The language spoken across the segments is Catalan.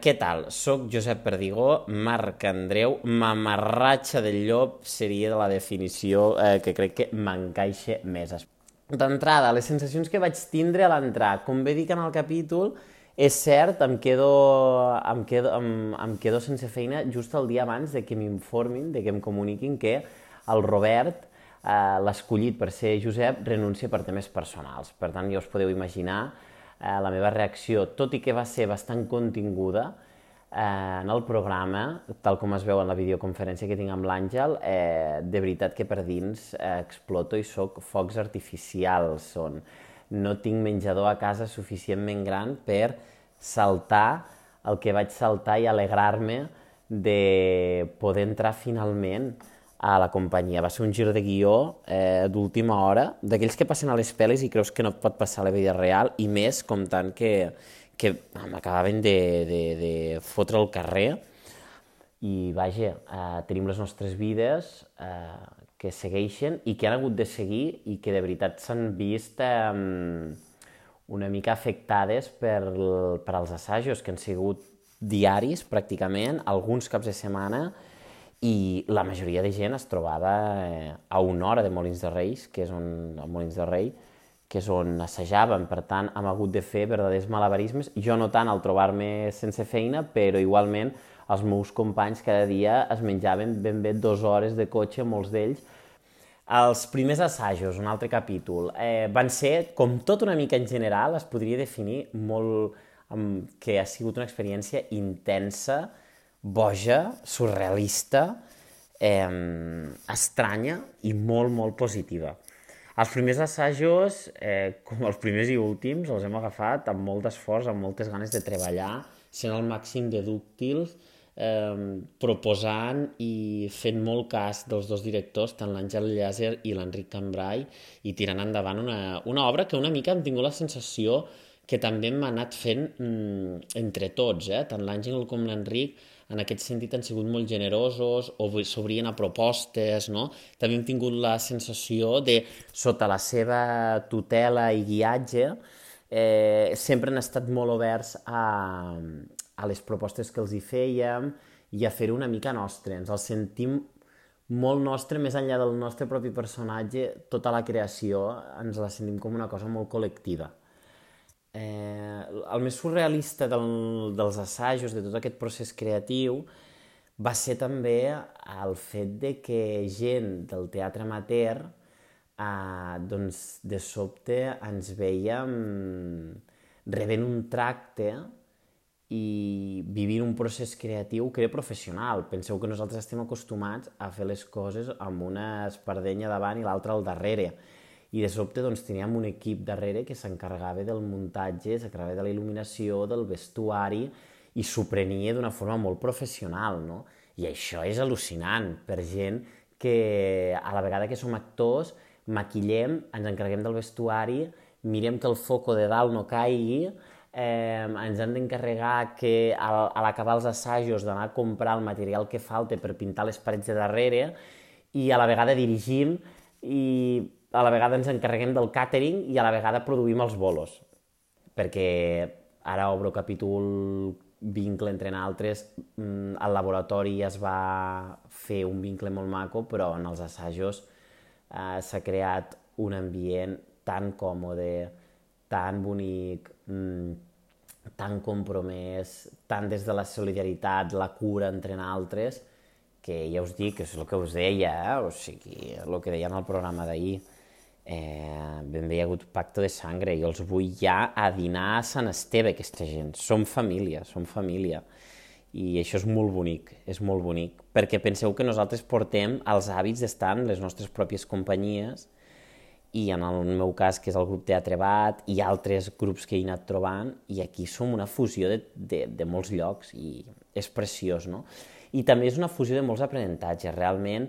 què tal? Soc Josep Perdigó, Marc Andreu, mamarratxa del llop seria de la definició eh, que crec que m'encaixa més. D'entrada, les sensacions que vaig tindre a l'entrar, com bé dic en el capítol, és cert, em quedo, em, quedo, em, em quedo sense feina just el dia abans de que m'informin, de que em comuniquin que el Robert, eh, l'escollit per ser Josep, renuncia per temes personals. Per tant, ja us podeu imaginar eh, la meva reacció, tot i que va ser bastant continguda eh, en el programa, tal com es veu en la videoconferència que tinc amb l'Àngel, eh, de veritat que per dins eh, exploto i sóc focs artificials. Són. No tinc menjador a casa suficientment gran per saltar el que vaig saltar i alegrar-me de poder entrar finalment a la companyia. Va ser un gir de guió eh, d'última hora, d'aquells que passen a les pel·lis i creus que no pot passar a la vida real, i més comptant que, que m'acabaven de, de, de fotre al carrer. I, vaja, eh, tenim les nostres vides eh, que segueixen i que han hagut de seguir i que de veritat s'han vist eh, una mica afectades per, per als assajos, que han sigut diaris, pràcticament, alguns caps de setmana, i la majoria de gent es trobava eh, a una hora de Molins de Reis, que és on, a Molins de Rei, que és on assajàvem, per tant, hem hagut de fer verdaders malabarismes, jo no tant al trobar-me sense feina, però igualment els meus companys cada dia es menjaven ben bé dues hores de cotxe, molts d'ells. Els primers assajos, un altre capítol, eh, van ser, com tot una mica en general, es podria definir molt, que ha sigut una experiència intensa, boja, surrealista, eh, estranya i molt, molt positiva. Els primers assajos, eh, com els primers i últims, els hem agafat amb molt d'esforç, amb moltes ganes de treballar, sent el màxim de dúctils, eh, proposant i fent molt cas dels dos directors, tant l'Àngel Llàser i l'Enric Cambrai, i tirant endavant una, una obra que una mica hem tingut la sensació que també hem anat fent mm, entre tots, eh? tant l'Àngel com l'Enric, en aquest sentit han sigut molt generosos o s'obrien a propostes, no? També hem tingut la sensació de, sota la seva tutela i guiatge, eh, sempre han estat molt oberts a, a les propostes que els hi fèiem i a fer-ho una mica nostre. Ens el sentim molt nostre, més enllà del nostre propi personatge, tota la creació ens la sentim com una cosa molt col·lectiva eh, el més surrealista del, dels assajos, de tot aquest procés creatiu, va ser també el fet de que gent del teatre amateur eh, doncs de sobte ens veiem rebent un tracte i vivint un procés creatiu que era professional. Penseu que nosaltres estem acostumats a fer les coses amb una espardenya davant i l'altra al darrere i de sobte doncs, teníem un equip darrere que s'encarregava del muntatge, s'encarregava de la il·luminació, del vestuari, i s'ho prenia d'una forma molt professional, no? I això és al·lucinant per gent que a la vegada que som actors maquillem, ens encarreguem del vestuari, mirem que el foco de dalt no caigui, eh, ens han d'encarregar que a l'acabar els assajos d'anar a comprar el material que falta per pintar les parets de darrere i a la vegada dirigim i a la vegada ens encarreguem del càtering i a la vegada produïm els bolos. Perquè ara obro capítol vincle entre altres, mm, al laboratori es va fer un vincle molt maco, però en els assajos eh, s'ha creat un ambient tan còmode, tan bonic, mm, tan compromès, tant des de la solidaritat, la cura entre altres, que ja us dic, és el que us deia, eh? o sigui, el que deia en el programa d'ahir, eh, ben bé hi ha hagut pacte de sangre, jo els vull ja a dinar a Sant Esteve, aquesta gent. Som família, som família. I això és molt bonic, és molt bonic, perquè penseu que nosaltres portem els hàbits d'estar en les nostres pròpies companyies i en el meu cas, que és el grup Teatre Bat, i altres grups que he anat trobant, i aquí som una fusió de, de, de molts llocs, i és preciós, no? I també és una fusió de molts aprenentatges. Realment,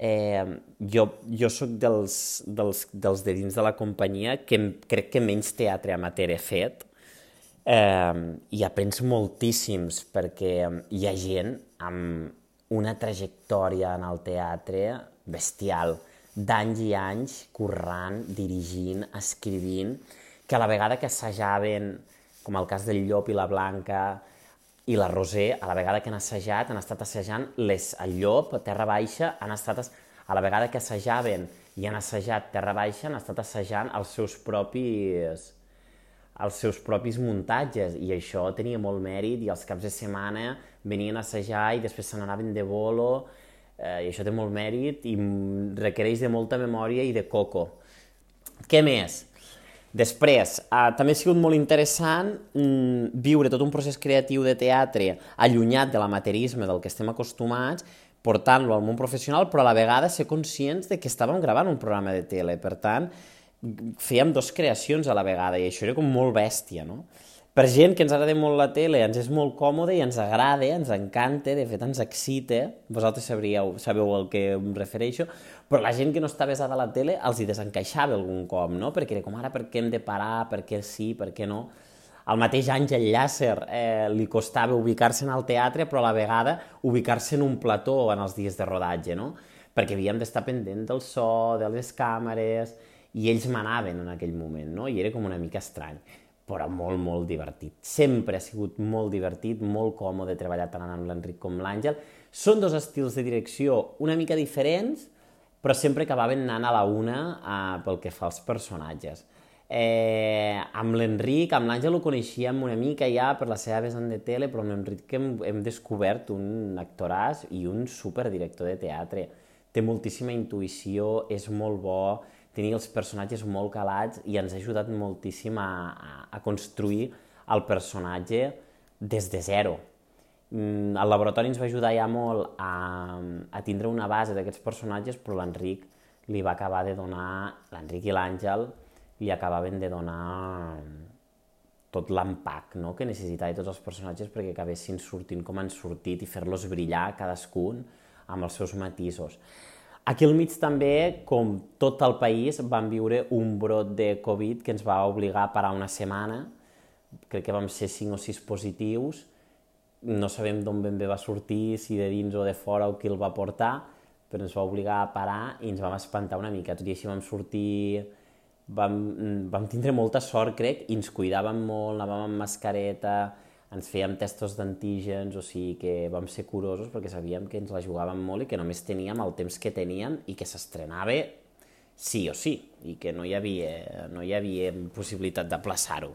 eh, jo, jo sóc dels, dels, dels de dins de la companyia que crec que menys teatre amateur he fet. Eh, i aprens moltíssims perquè hi ha gent amb una trajectòria en el teatre bestial, d'anys i anys currant, dirigint, escrivint, que a la vegada que assajaven, com el cas del Llop i la Blanca, i la Roser, a la vegada que han assajat, han estat assajant les, el llop, terra baixa, han estat, a la vegada que assajaven i han assajat terra baixa, han estat assajant els seus propis els seus propis muntatges i això tenia molt mèrit i els caps de setmana venien a assajar i després se n'anaven de bolo eh, i això té molt mèrit i requereix de molta memòria i de coco. Què més? Després, eh, també ha sigut molt interessant mm, viure tot un procés creatiu de teatre allunyat de l'amateurisme del que estem acostumats, portant-lo al món professional, però a la vegada ser conscients de que estàvem gravant un programa de tele. Per tant, fèiem dos creacions a la vegada i això era com molt bèstia, no? Per gent que ens agrada molt la tele, ens és molt còmode i ens agrada, ens encanta, de fet ens excita, vosaltres sabríeu, sabeu el que em refereixo, però la gent que no està besada a la tele els hi desencaixava algun cop, no? Perquè era com ara per què hem de parar, per què sí, per què no? Al mateix Àngel Llàcer eh, li costava ubicar-se en el teatre, però a la vegada ubicar-se en un plató en els dies de rodatge, no? Perquè havíem d'estar pendent del so, de les càmeres, i ells manaven en aquell moment, no? I era com una mica estrany, però molt, molt divertit. Sempre ha sigut molt divertit, molt còmode treballar tant amb l'Enric com l'Àngel. Són dos estils de direcció una mica diferents, però sempre acabaven anant a la una eh, pel que fa als personatges. Eh, amb l'Enric, amb l'Àngel ho coneixíem una mica ja per la seva vessant de tele, però amb l'Enric hem, hem descobert un actoràs i un superdirector de teatre. Té moltíssima intuïció, és molt bo, tenia els personatges molt calats i ens ha ajudat moltíssim a, a, construir el personatge des de zero. Mm, el laboratori ens va ajudar ja molt a, a tindre una base d'aquests personatges, però l'Enric li va acabar de donar, l'Enric i l'Àngel li acabaven de donar tot l'empac no? que necessitava tots els personatges perquè acabessin sortint com han sortit i fer-los brillar cadascun amb els seus matisos. Aquí al mig també, com tot el país, vam viure un brot de Covid que ens va obligar a parar una setmana. Crec que vam ser 5 o 6 positius. No sabem d'on ben bé va sortir, si de dins o de fora o qui el va portar, però ens va obligar a parar i ens vam espantar una mica. Tot i així vam sortir... Vam, vam tindre molta sort, crec, i ens cuidàvem molt, anàvem amb mascareta, ens fèiem testos d'antígens, o sigui que vam ser curosos perquè sabíem que ens la jugàvem molt i que només teníem el temps que teníem i que s'estrenava sí o sí, i que no hi havia, no hi havia possibilitat d'aplaçar-ho.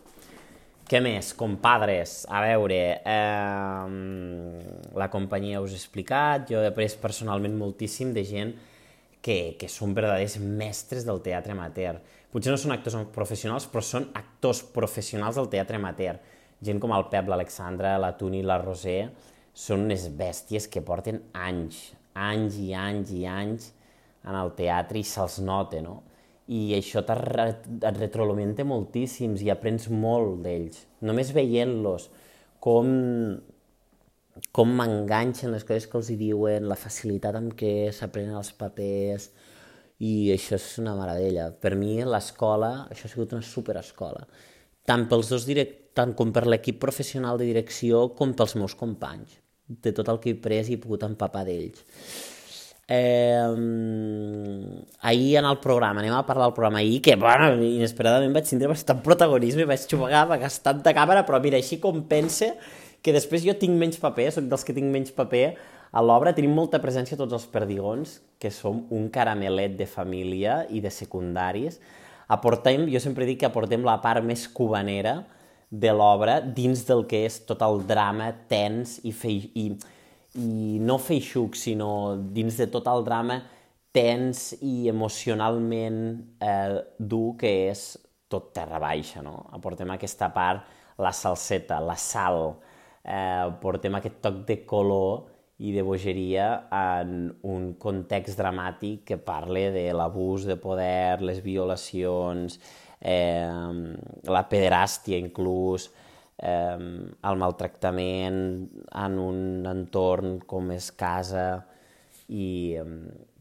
Què més? Compadres, a veure, eh, la companyia us he explicat, jo he après personalment moltíssim de gent que, que són verdaders mestres del teatre amateur. Potser no són actors professionals, però són actors professionals del teatre amateur gent com el Pep, l'Alexandra, la Tuni la Roser, són unes bèsties que porten anys, anys i anys i anys en el teatre i se'ls nota, no? I això et retroalimenta moltíssims i aprens molt d'ells. Només veient-los, com, com m'enganxen les coses que els hi diuen, la facilitat amb què s'aprenen els papers, i això és una meravella. Per mi, l'escola, això ha sigut una superescola. Tant pels dos direct tant com per l'equip professional de direcció com pels meus companys, de tot el que he pres i he pogut empapar d'ells. Eh, ahir en el programa, anem a parlar del programa ahir, que bueno, inesperadament vaig tindre bastant protagonisme, vaig jugar a gastar de càmera, però mira, així com pense que després jo tinc menys paper, soc dels que tinc menys paper, a l'obra tenim molta presència tots els perdigons, que som un caramelet de família i de secundaris. Aportem, jo sempre dic que aportem la part més cubanera, de l'obra dins del que és tot el drama tens i, fei, i, i no feixuc, sinó dins de tot el drama tens i emocionalment eh, dur que és tot terra baixa, no? Aportem aquesta part, la salseta, la sal, eh, portem aquest toc de color i de bogeria en un context dramàtic que parle de l'abús de poder, les violacions, eh, la pederàstia inclús, eh, el maltractament en un entorn com és casa i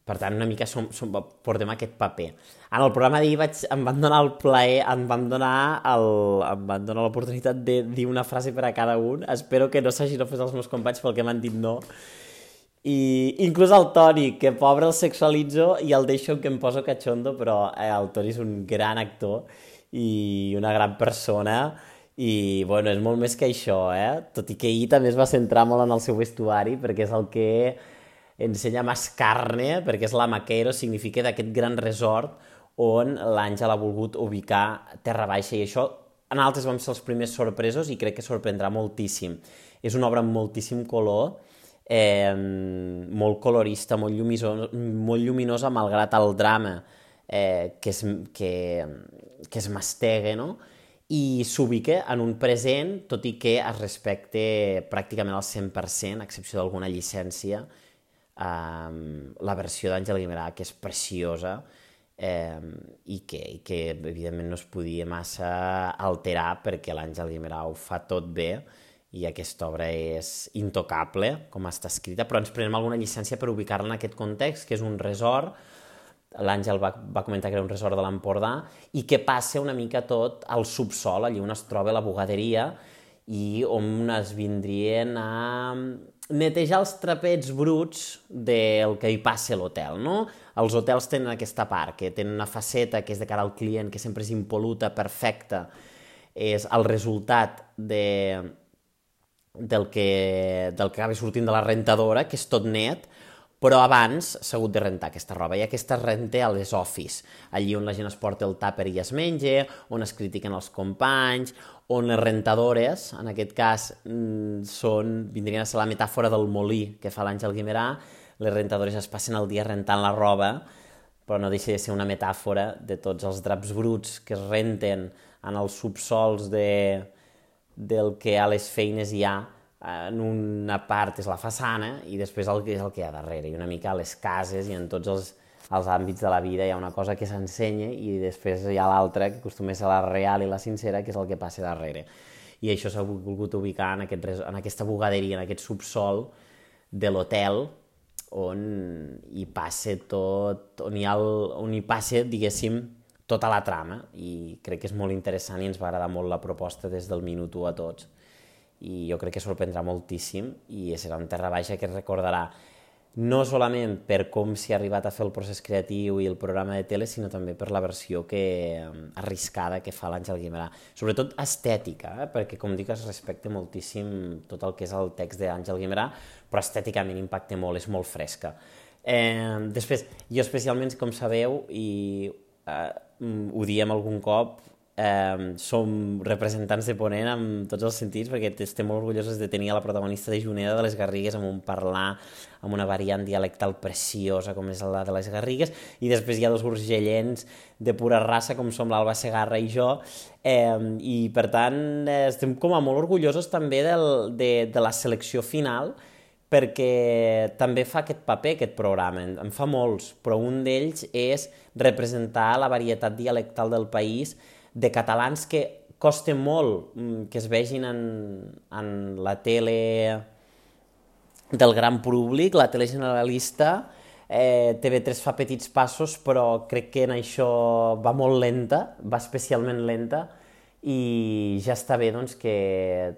per tant una mica som, som, portem aquest paper. En el programa d'ahir vaig, em van donar el plaer, em van donar el, em van donar l'oportunitat de dir una frase per a cada un. Espero que no s'hagin ofès els meus companys pel que m'han dit no. I inclús el Toni, que pobre el sexualitzo i el deixo que em poso cachondo, però eh, el Toni és un gran actor i una gran persona i, bueno, és molt més que això, eh? Tot i que ahir també es va centrar molt en el seu vestuari, perquè és el que ensenya més carne, perquè és la Maquero, significa d'aquest gran resort on l'Àngel ha volgut ubicar Terra Baixa, i això en altres vam ser els primers sorpresos i crec que sorprendrà moltíssim. És una obra amb moltíssim color, eh, molt colorista, molt, llumiso, molt lluminosa, malgrat el drama eh, que, es, que, que es mastegui, no? i s'ubica en un present, tot i que es respecte pràcticament al 100%, a excepció d'alguna llicència, eh, la versió d'Àngel Guimerà, que és preciosa, eh, i, que, i que evidentment no es podia massa alterar perquè l'Àngel Guimerà ho fa tot bé i aquesta obra és intocable, com està escrita, però ens prenem alguna llicència per ubicar-la en aquest context, que és un resort, l'Àngel va, va comentar que era un resort de l'Empordà, i que passa una mica tot al subsol, allí on es troba la bugaderia, i on es vindrien a netejar els trapets bruts del que hi passa a l'hotel, no? Els hotels tenen aquesta part, que tenen una faceta que és de cara al client, que sempre és impoluta, perfecta, és el resultat de, del que, del que acaba sortint de la rentadora, que és tot net, però abans s'ha hagut de rentar aquesta roba, i aquesta es renta a les office, allí on la gent es porta el tàper i es menja, on es critiquen els companys, on les rentadores, en aquest cas, mm, són, vindrien a ser la metàfora del molí que fa l'Àngel Guimerà, les rentadores es passen el dia rentant la roba, però no deixa de ser una metàfora de tots els draps bruts que es renten en els subsols de, del que a les feines hi ha, en una part és la façana i després el que és el que hi ha darrere, i una mica a les cases i en tots els, els àmbits de la vida hi ha una cosa que s'ensenya i després hi ha l'altra, que acostuma a ser la real i la sincera, que és el que passa darrere. I això s'ha volgut ubicar en, aquest, en aquesta bugaderia, en aquest subsol de l'hotel, on hi passa tot, on hi, ha el, on hi passa, diguéssim, tota la trama, i crec que és molt interessant i ens va agradar molt la proposta des del minut 1 a tots i jo crec que sorprendrà moltíssim i serà un terra baixa que es recordarà no solament per com s'hi ha arribat a fer el procés creatiu i el programa de tele, sinó també per la versió que, arriscada que fa l'Àngel Guimerà. Sobretot estètica, eh? perquè com dic es respecta moltíssim tot el que és el text d'Àngel Guimerà, però estèticament impacta molt, és molt fresca. Eh, després, jo especialment, com sabeu, i eh, ho diem algun cop, eh, som representants de Ponent en tots els sentits perquè estem molt orgullosos de tenir a la protagonista de Juneda de les Garrigues amb un parlar amb una variant dialectal preciosa com és la de les Garrigues. I després hi ha dos urgellents de pura raça com som l'Alba Segarra i jo. Eh, i per tant eh, estem com a molt orgullosos també del, de, de la selecció final perquè també fa aquest paper, aquest programa, en fa molts, però un d'ells és representar la varietat dialectal del país de catalans que costa molt mm, que es vegin en, en la tele del gran públic, la tele generalista, eh, TV3 fa petits passos, però crec que en això va molt lenta, va especialment lenta, i ja està bé doncs, que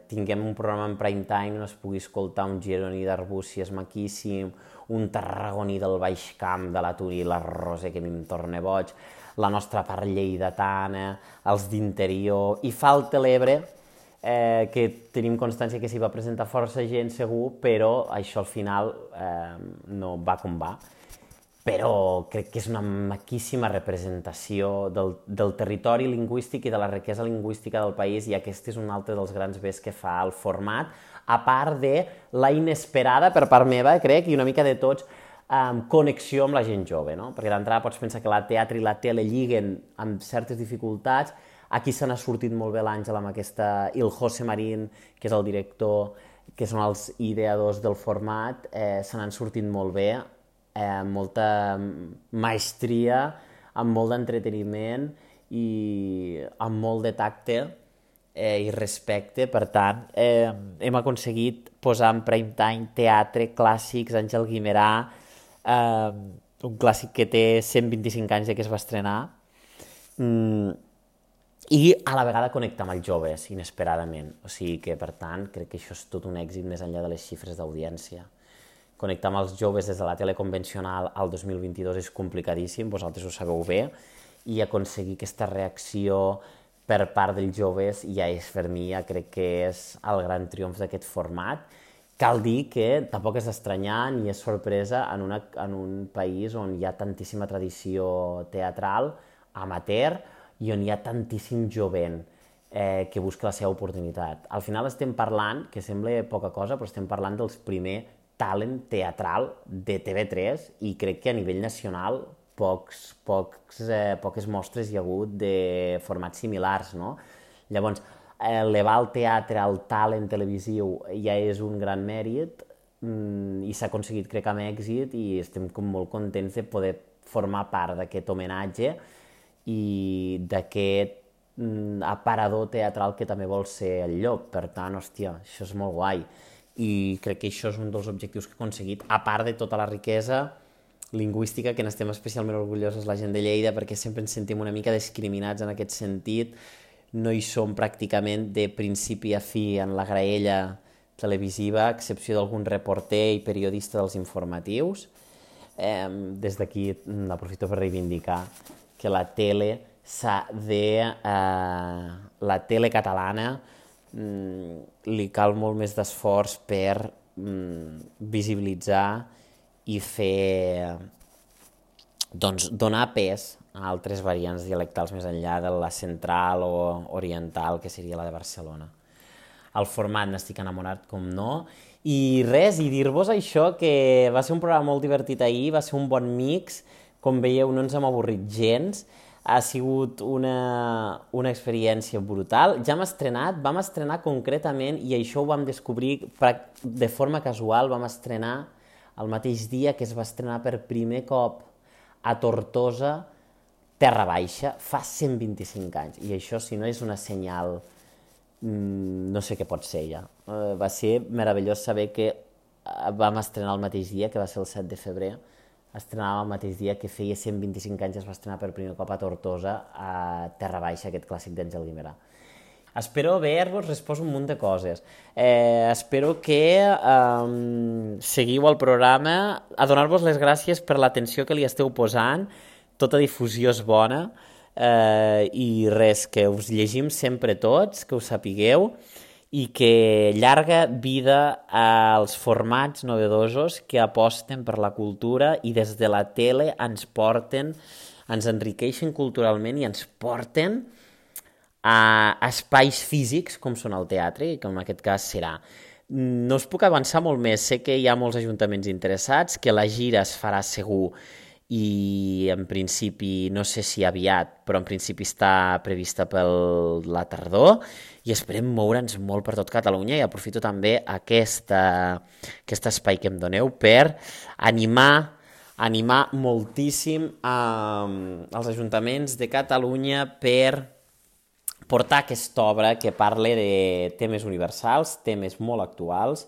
tinguem un programa en prime time on es pugui escoltar un gironí d'Arbúcies maquíssim, un tarragoní del Baix Camp, de la Turi la Rosa, que a mi em torna boig, la nostra part lleidatana, els d'interior, i falta l'Ebre, eh, que tenim constància que s'hi va presentar força gent segur, però això al final eh, no va com va. Però crec que és una maquíssima representació del, del territori lingüístic i de la riquesa lingüística del país i aquest és un altre dels grans bés que fa el format, a part de la inesperada per part meva, crec, i una mica de tots, um, connexió amb la gent jove, no? Perquè d'entrada pots pensar que la teatre i la tele lliguen amb certes dificultats, aquí se n'ha sortit molt bé l'Àngel amb aquesta, i el José Marín, que és el director, que són els ideadors del format, eh, se n'han sortit molt bé, eh, molta maestria, amb molt d'entreteniment i amb molt de tacte eh, i respecte. Per tant, eh, hem aconseguit posar en prime time teatre, clàssics, Àngel Guimerà, eh, un clàssic que té 125 anys que es va estrenar, mm, i a la vegada connecta amb els joves, inesperadament. O sigui que, per tant, crec que això és tot un èxit més enllà de les xifres d'audiència. Connectar amb els joves des de la tele convencional al 2022 és complicadíssim, vosaltres ho sabeu bé, i aconseguir aquesta reacció per part dels joves ja és per mi, ja crec que és el gran triomf d'aquest format. Cal dir que tampoc és estranyar ni és sorpresa en, una, en un país on hi ha tantíssima tradició teatral, amateur, i on hi ha tantíssim jovent eh, que busca la seva oportunitat. Al final estem parlant, que sembla poca cosa, però estem parlant dels primer talent teatral de TV3 i crec que a nivell nacional pocs, pocs, eh, poques mostres hi ha hagut de formats similars, no? Llavors, elevar el teatre al talent televisiu ja és un gran mèrit mm, i s'ha aconseguit, crec, amb èxit i estem com molt contents de poder formar part d'aquest homenatge i d'aquest mm, aparador teatral que també vol ser el lloc. Per tant, hòstia, això és molt guai. I crec que això és un dels objectius que he aconseguit, a part de tota la riquesa lingüística, que n'estem especialment orgullosos la gent de Lleida, perquè sempre ens sentim una mica discriminats en aquest sentit. No hi som pràcticament de principi a fi en la graella televisiva, a excepció d'algun reporter i periodista dels informatius. Eh, des d'aquí aprofito per reivindicar que la tele s'ha de... Eh, la tele catalana mm, li cal molt més d'esforç per mm, visibilitzar i fer doncs, donar pes a altres variants dialectals més enllà de la central o oriental, que seria la de Barcelona. El format n'estic enamorat, com no, i res, i dir-vos això, que va ser un programa molt divertit ahir, va ser un bon mix, com veieu no ens hem avorrit gens, ha sigut una, una experiència brutal. Ja hem estrenat, vam estrenar concretament, i això ho vam descobrir de forma casual, vam estrenar el mateix dia que es va estrenar per primer cop a Tortosa, Terra Baixa, fa 125 anys. I això, si no és una senyal, mmm, no sé què pot ser ja. Uh, va ser meravellós saber que uh, vam estrenar el mateix dia, que va ser el 7 de febrer, estrenava el mateix dia que feia 125 anys es va estrenar per primer cop a Tortosa, a Terra Baixa, aquest clàssic d'Àngel Guimerà. Espero haver-vos respost un munt de coses. Eh, espero que eh, seguiu el programa, a donar-vos les gràcies per l'atenció que li esteu posant, tota difusió és bona, eh, i res, que us llegim sempre tots, que ho sapigueu, i que llarga vida als formats novedosos que aposten per la cultura i des de la tele ens porten, ens enriqueixen culturalment i ens porten a espais físics, com són el teatre, i com en aquest cas serà. No us puc avançar molt més, sé que hi ha molts ajuntaments interessats, que la gira es farà segur i en principi, no sé si aviat, però en principi està prevista per la tardor i esperem moure'ns molt per tot Catalunya i aprofito també aquesta, aquest espai que em doneu per animar animar moltíssim eh, els ajuntaments de Catalunya per portar aquesta obra que parla de temes universals, temes molt actuals,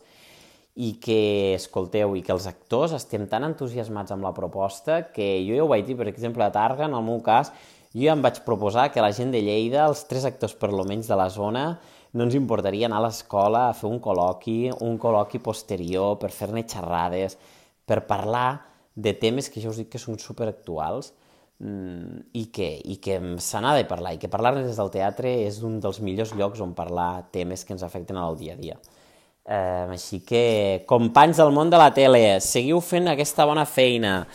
i que escolteu i que els actors estem tan entusiasmats amb la proposta que jo ja ho vaig dir, per exemple, a Targa, en el meu cas, jo ja em vaig proposar que la gent de Lleida, els tres actors per lo menys de la zona, no ens importaria anar a l'escola a fer un col·loqui, un col·loqui posterior, per fer-ne xerrades, per parlar de temes que ja us dic que són superactuals, Mm, i que, i que se n'ha de parlar, i que parlar des del teatre és un dels millors llocs on parlar temes que ens afecten al dia a dia. Eh, així que, companys del món de la tele, seguiu fent aquesta bona feina.